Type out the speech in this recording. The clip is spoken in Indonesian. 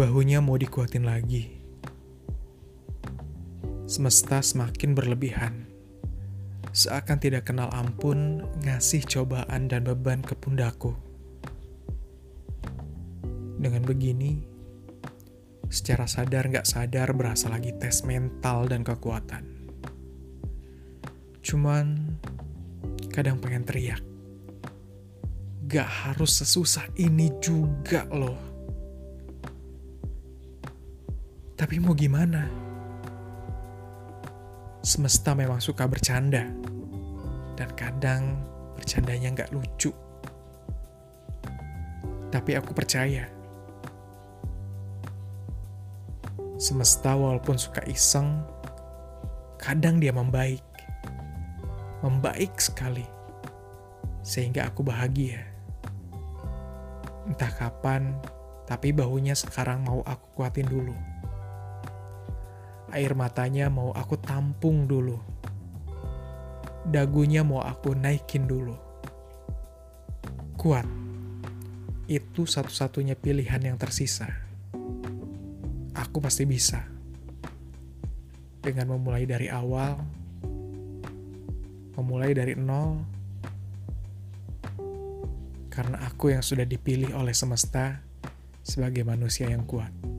Bahunya mau dikuatin lagi. Semesta semakin berlebihan. Seakan tidak kenal ampun ngasih cobaan dan beban ke pundakku. Dengan begini, secara sadar nggak sadar berasa lagi tes mental dan kekuatan. Cuman, kadang pengen teriak. Gak harus sesusah ini juga loh. Tapi mau gimana? Semesta memang suka bercanda. Dan kadang bercandanya nggak lucu. Tapi aku percaya Semesta walaupun suka iseng, kadang dia membaik. Membaik sekali. Sehingga aku bahagia. Entah kapan, tapi bahunya sekarang mau aku kuatin dulu. Air matanya mau aku tampung dulu. Dagunya mau aku naikin dulu. Kuat. Itu satu-satunya pilihan yang tersisa aku pasti bisa. Dengan memulai dari awal, memulai dari nol, karena aku yang sudah dipilih oleh semesta sebagai manusia yang kuat.